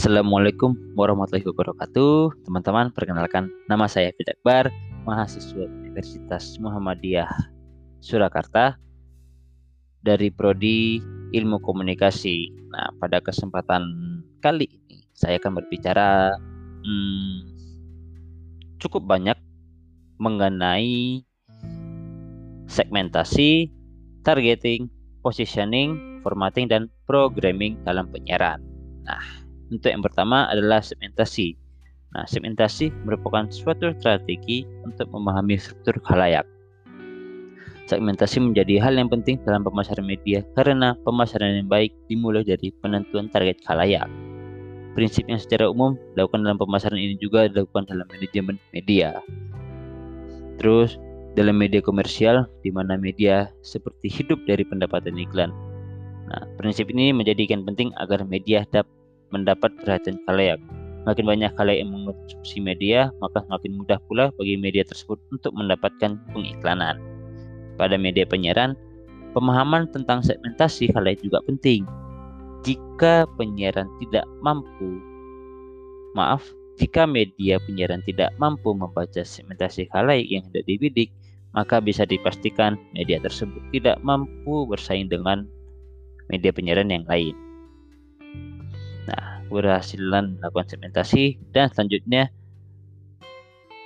Assalamualaikum warahmatullahi wabarakatuh. Teman-teman perkenalkan nama saya Fid Akbar Mahasiswa Universitas Muhammadiyah Surakarta Dari Prodi Ilmu Komunikasi. Nah pada kesempatan kali ini Saya akan berbicara hmm, Cukup banyak Mengenai Segmentasi Targeting Positioning Formatting dan Programming dalam penyiaran. Nah untuk yang pertama adalah segmentasi. Nah, segmentasi merupakan suatu strategi untuk memahami struktur khalayak. Segmentasi menjadi hal yang penting dalam pemasaran media karena pemasaran yang baik dimulai dari penentuan target khalayak. Prinsip yang secara umum dilakukan dalam pemasaran ini juga dilakukan dalam manajemen media. Terus, dalam media komersial, di mana media seperti hidup dari pendapatan iklan. Nah, prinsip ini menjadikan penting agar media dapat mendapat perhatian kalayak. Makin banyak kalayak yang mengonsumsi media, maka semakin mudah pula bagi media tersebut untuk mendapatkan pengiklanan. Pada media penyiaran, pemahaman tentang segmentasi kalayak juga penting. Jika penyiaran tidak mampu, maaf, jika media penyiaran tidak mampu membaca segmentasi kalayak yang hendak dibidik, maka bisa dipastikan media tersebut tidak mampu bersaing dengan media penyiaran yang lain keberhasilan melakukan segmentasi dan selanjutnya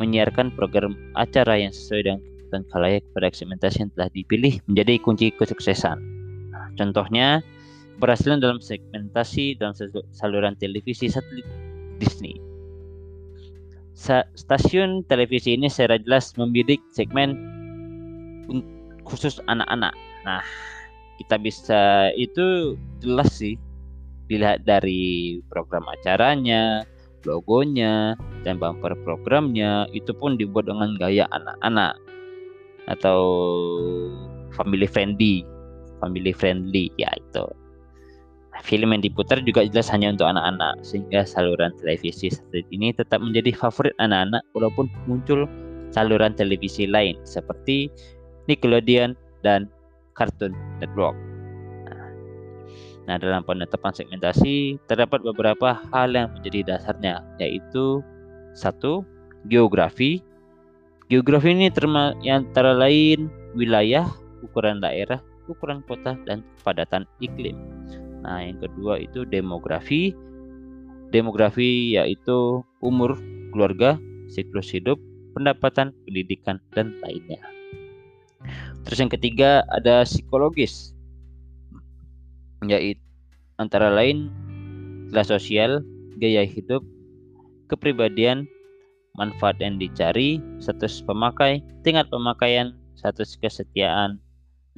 menyiarkan program acara yang sesuai dengan kebutuhan khalayak pada segmentasi yang telah dipilih menjadi kunci kesuksesan. Nah, contohnya keberhasilan dalam segmentasi dalam saluran televisi satelit Disney. Stasiun televisi ini secara jelas membidik segmen khusus anak-anak. Nah, kita bisa itu jelas sih dilihat dari program acaranya, logonya, dan bumper programnya itu pun dibuat dengan gaya anak-anak atau family friendly, family friendly ya itu. Film yang diputar juga jelas hanya untuk anak-anak sehingga saluran televisi satelit ini tetap menjadi favorit anak-anak walaupun muncul saluran televisi lain seperti Nickelodeon dan Cartoon Network. Nah, dalam penetapan segmentasi terdapat beberapa hal yang menjadi dasarnya, yaitu satu geografi. Geografi ini terma antara lain wilayah, ukuran daerah, ukuran kota, dan kepadatan iklim. Nah, yang kedua itu demografi. Demografi yaitu umur keluarga, siklus hidup, pendapatan, pendidikan, dan lainnya. Terus yang ketiga ada psikologis yaitu antara lain kelas sosial, gaya hidup, kepribadian, manfaat yang dicari, status pemakai, tingkat pemakaian, status kesetiaan,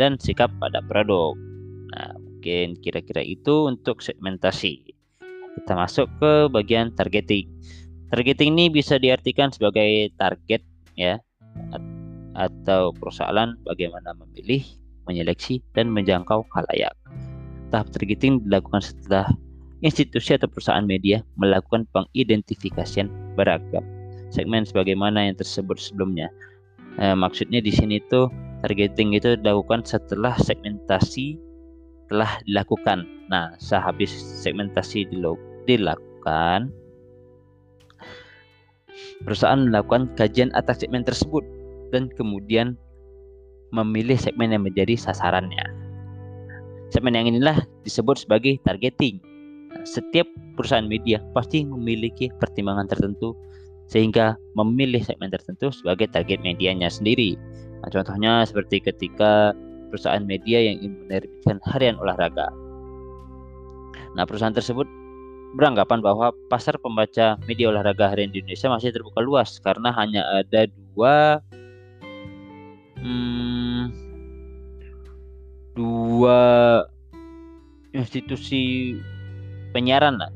dan sikap pada produk. Nah, mungkin kira-kira itu untuk segmentasi. Kita masuk ke bagian targeting. Targeting ini bisa diartikan sebagai target ya atau persoalan bagaimana memilih, menyeleksi, dan menjangkau khalayak. Tahap targeting dilakukan setelah institusi atau perusahaan media melakukan pengidentifikasian beragam segmen sebagaimana yang tersebut sebelumnya. Eh, maksudnya di sini tuh targeting itu dilakukan setelah segmentasi telah dilakukan. Nah, sehabis segmentasi dilakukan, perusahaan melakukan kajian atas segmen tersebut dan kemudian memilih segmen yang menjadi sasarannya. Segmen yang inilah disebut sebagai targeting. Nah, setiap perusahaan media pasti memiliki pertimbangan tertentu sehingga memilih segmen tertentu sebagai target medianya sendiri. Nah, contohnya seperti ketika perusahaan media yang ingin menerbitkan harian olahraga. Nah, perusahaan tersebut beranggapan bahwa pasar pembaca media olahraga harian di Indonesia masih terbuka luas karena hanya ada dua hmm, dua institusi penyiaran lah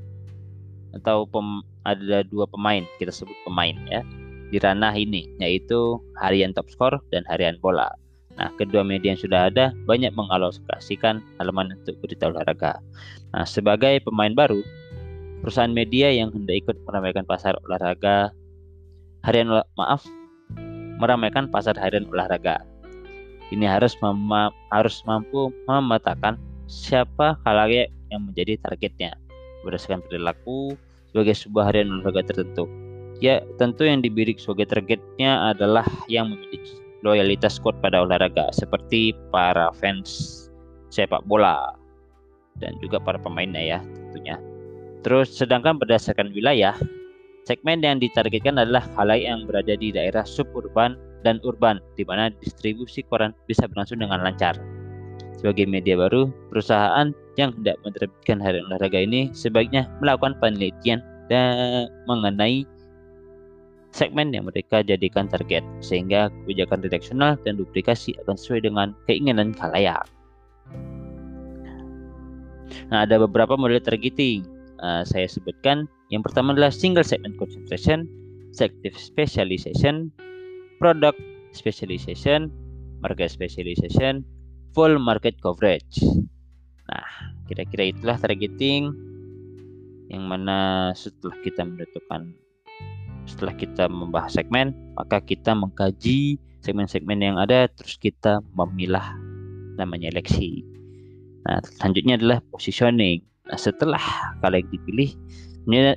atau pem, ada dua pemain kita sebut pemain ya di ranah ini yaitu harian top score dan harian bola. Nah, kedua media yang sudah ada banyak mengalokasikan halaman untuk berita olahraga. Nah, sebagai pemain baru, perusahaan media yang hendak ikut meramaikan pasar olahraga harian maaf meramaikan pasar harian olahraga ini harus harus mampu memetakan siapa khalayak yang menjadi targetnya. berdasarkan perilaku sebagai sebuah harian olahraga tertentu. Ya, tentu yang diberi sebagai targetnya adalah yang memiliki loyalitas kuat pada olahraga seperti para fans sepak bola dan juga para pemainnya ya tentunya. Terus sedangkan berdasarkan wilayah, segmen yang ditargetkan adalah halayak yang berada di daerah suburban dan urban di mana distribusi koran bisa berlangsung dengan lancar. Sebagai media baru, perusahaan yang hendak menerbitkan hari olahraga ini sebaiknya melakukan penelitian dan mengenai segmen yang mereka jadikan target sehingga kebijakan redaksional dan duplikasi akan sesuai dengan keinginan khalayak. Nah, ada beberapa model targeting. Uh, saya sebutkan. Yang pertama adalah single segment concentration, sective specialization, product specialization, market specialization, full market coverage. Nah, kira-kira itulah targeting yang mana setelah kita menentukan setelah kita membahas segmen, maka kita mengkaji segmen-segmen yang ada terus kita memilah namanya leksi. Nah, selanjutnya adalah positioning. Nah, setelah kalian dipilih,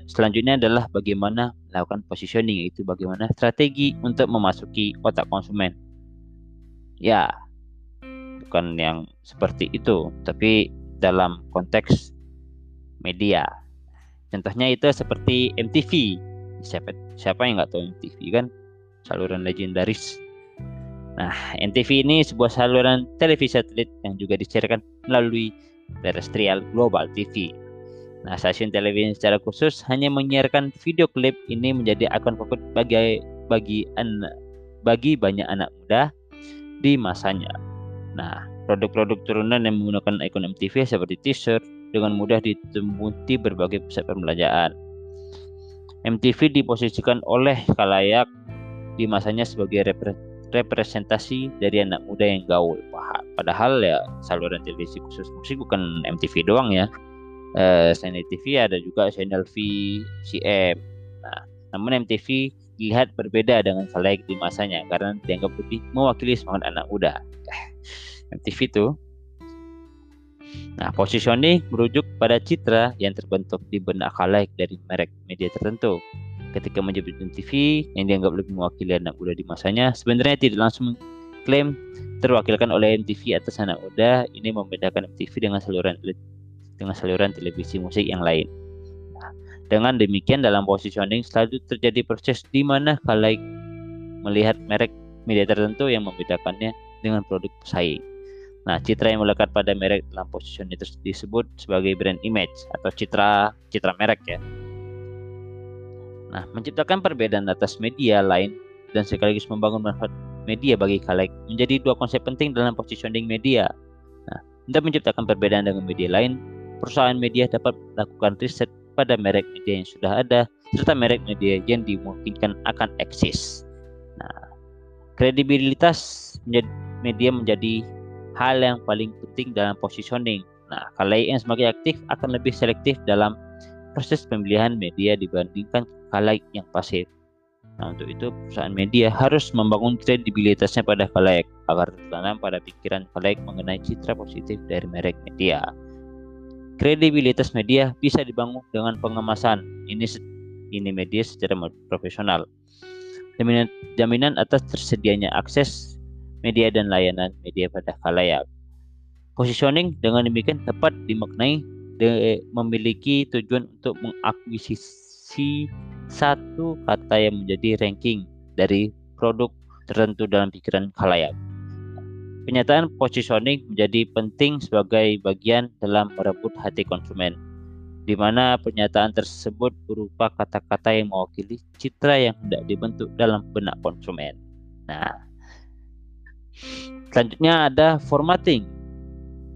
selanjutnya adalah bagaimana melakukan positioning, yaitu bagaimana strategi untuk memasuki otak konsumen. Ya, bukan yang seperti itu, tapi dalam konteks media. Contohnya itu seperti MTV. Siapa siapa yang nggak tahu MTV kan? Saluran legendaris Nah, NTV ini sebuah saluran televisi satelit yang juga disiarkan melalui terrestrial Global TV. Nah, stasiun televisi secara khusus hanya menyiarkan video klip ini menjadi akun favorit bagi bagi anak bagi banyak anak muda di masanya. Nah, produk-produk turunan yang menggunakan ikon MTV seperti t-shirt dengan mudah ditemui di berbagai pusat perbelanjaan. MTV diposisikan oleh kalayak di masanya sebagai representasi dari anak muda yang gaul. Padahal ya saluran televisi khusus musik bukan MTV doang ya. Eh, selain TV ada juga channel V, CM. Nah, namun MTV dilihat berbeda dengan khalayak di masanya karena dianggap lebih mewakili semangat anak muda. Eh, MTV itu Nah, positioning merujuk pada citra yang terbentuk di benak khalayak dari merek media tertentu ketika menyebut TV yang dianggap lebih mewakili anak muda di masanya sebenarnya tidak langsung klaim terwakilkan oleh MTV atas anak muda ini membedakan MTV dengan saluran dengan saluran televisi musik yang lain. Dengan demikian dalam positioning selalu terjadi proses di mana kalaik melihat merek media tertentu yang membedakannya dengan produk pesaing. Nah, citra yang melekat pada merek dalam positioning itu disebut sebagai brand image atau citra citra merek ya. Nah, menciptakan perbedaan atas media lain dan sekaligus membangun manfaat media bagi kalayak menjadi dua konsep penting dalam positioning media. Nah, untuk menciptakan perbedaan dengan media lain, perusahaan media dapat melakukan riset pada merek media yang sudah ada serta merek media yang dimungkinkan akan eksis. Nah, kredibilitas media menjadi hal yang paling penting dalam positioning. Nah, kalayak yang semakin aktif akan lebih selektif dalam proses pemilihan media dibandingkan kalayak yang pasif. Nah, untuk itu perusahaan media harus membangun kredibilitasnya pada kalayak agar tertanam pada pikiran kalayak mengenai citra positif dari merek media. Kredibilitas media bisa dibangun dengan pengemasan ini ini media secara profesional. Jaminan, jaminan atas tersedianya akses media dan layanan media pada kalayak. Positioning dengan demikian tepat dimaknai de, memiliki tujuan untuk mengakuisisi satu kata yang menjadi ranking dari produk tertentu dalam pikiran khalayak. Penyataan positioning menjadi penting sebagai bagian dalam merebut hati konsumen, di mana pernyataan tersebut berupa kata-kata yang mewakili citra yang hendak dibentuk dalam benak konsumen. Nah, selanjutnya ada formatting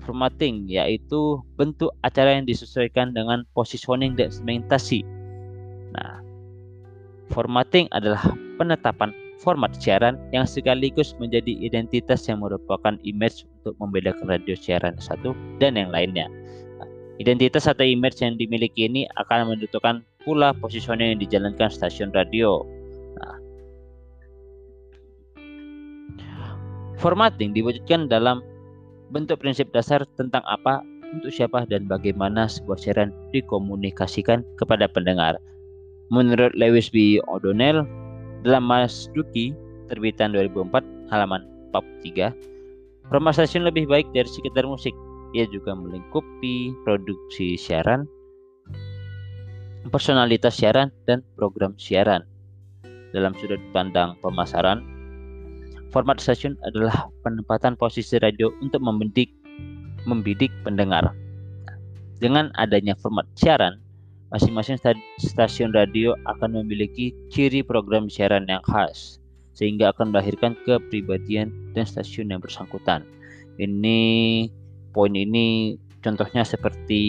formatting yaitu bentuk acara yang disesuaikan dengan positioning dan segmentasi. Nah, formatting adalah penetapan format siaran yang sekaligus menjadi identitas yang merupakan image untuk membedakan radio siaran satu dan yang lainnya. Identitas atau image yang dimiliki ini akan menentukan pula positioning yang dijalankan stasiun radio. Nah, formatting diwujudkan dalam bentuk prinsip dasar tentang apa untuk siapa dan bagaimana sebuah siaran dikomunikasikan kepada pendengar. Menurut Lewis B. O'Donnell, dalam Mas Duki, terbitan 2004, halaman 43, format stasiun lebih baik dari sekedar musik. Ia juga melingkupi produksi siaran, personalitas siaran, dan program siaran. Dalam sudut pandang pemasaran, format stasiun adalah penempatan posisi radio untuk membidik membidik pendengar. Dengan adanya format siaran, masing-masing stasiun radio akan memiliki ciri program siaran yang khas, sehingga akan melahirkan kepribadian dan stasiun yang bersangkutan. Ini poin ini contohnya seperti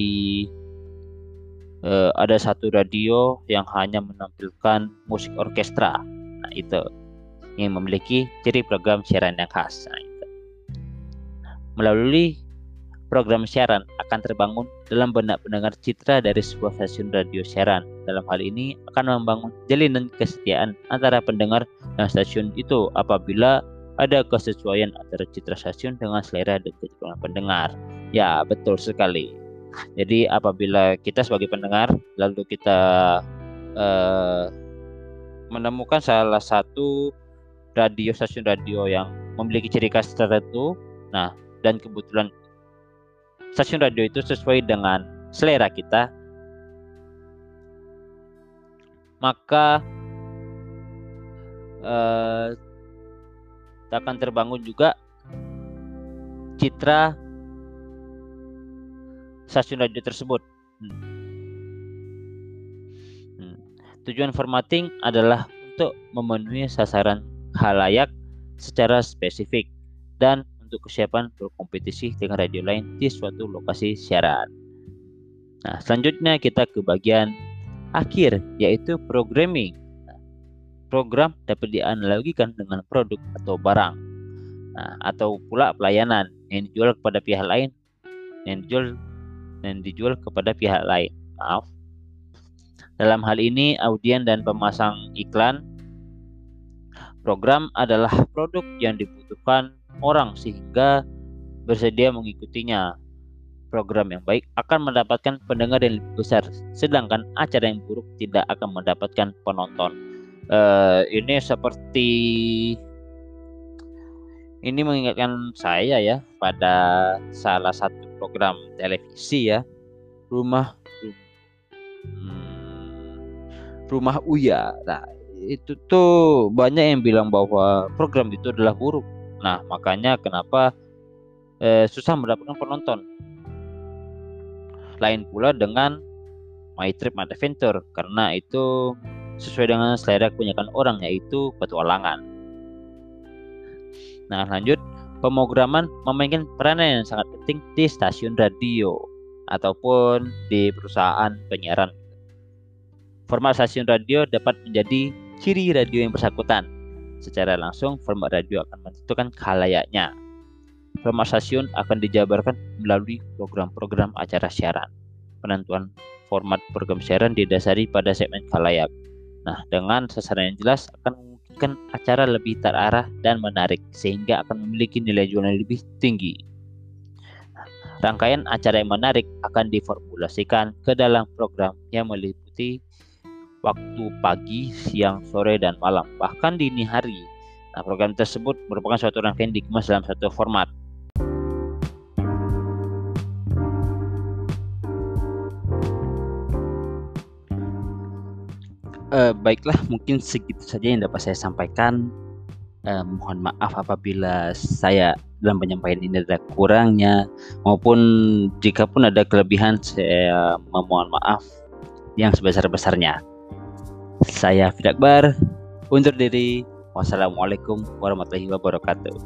uh, ada satu radio yang hanya menampilkan musik orkestra. Nah, itu yang memiliki ciri program siaran yang khas. Nah, itu. Melalui program siaran akan terbangun dalam benak pendengar citra dari sebuah stasiun radio siaran. Dalam hal ini akan membangun jalinan kesetiaan antara pendengar dan stasiun itu apabila ada kesesuaian antara citra stasiun dengan selera dan kecenderungan pendengar. Ya, betul sekali. Jadi apabila kita sebagai pendengar lalu kita uh, menemukan salah satu radio stasiun radio yang memiliki ciri khas tertentu, nah dan kebetulan stasiun radio itu sesuai dengan selera kita, maka eh, akan terbangun juga citra stasiun radio tersebut. Hmm. Hmm. Tujuan formatting adalah untuk memenuhi sasaran halayak secara spesifik dan untuk kesiapan berkompetisi dengan radio lain di suatu lokasi siaran. Nah, selanjutnya kita ke bagian akhir yaitu programming. Program dapat dianalogikan dengan produk atau barang. Nah, atau pula pelayanan yang dijual kepada pihak lain yang dijual yang dijual kepada pihak lain. Maaf. Dalam hal ini audien dan pemasang iklan program adalah produk yang dibutuhkan orang sehingga bersedia mengikutinya. Program yang baik akan mendapatkan pendengar yang lebih besar, sedangkan acara yang buruk tidak akan mendapatkan penonton. Uh, ini seperti ini mengingatkan saya ya pada salah satu program televisi ya, rumah hmm, rumah Uya. Nah, itu tuh banyak yang bilang bahwa program itu adalah buruk Nah, makanya kenapa eh, susah mendapatkan penonton. Lain pula dengan My Trip My Adventure karena itu sesuai dengan selera kebanyakan orang yaitu petualangan. Nah, lanjut pemrograman memainkan peranan yang sangat penting di stasiun radio ataupun di perusahaan penyiaran. Format stasiun radio dapat menjadi ciri radio yang bersangkutan Secara langsung, format radio akan menentukan kalayaknya. Format stasiun akan dijabarkan melalui program-program acara siaran. Penentuan format program siaran didasari pada segmen kalayak. Nah, dengan sasaran yang jelas akan memungkinkan acara lebih terarah dan menarik sehingga akan memiliki nilai jual yang lebih tinggi. Rangkaian acara yang menarik akan diformulasikan ke dalam program yang meliputi waktu pagi, siang, sore, dan malam, bahkan dini hari. Nah, program tersebut merupakan suatu rangkaian dikemas dalam satu format. Uh, baiklah, mungkin segitu saja yang dapat saya sampaikan. Uh, mohon maaf apabila saya dalam penyampaian ini ada kurangnya, maupun jika pun ada kelebihan, saya memohon maaf yang sebesar-besarnya. Saya Fidakbar, undur diri. Wassalamualaikum warahmatullahi wabarakatuh.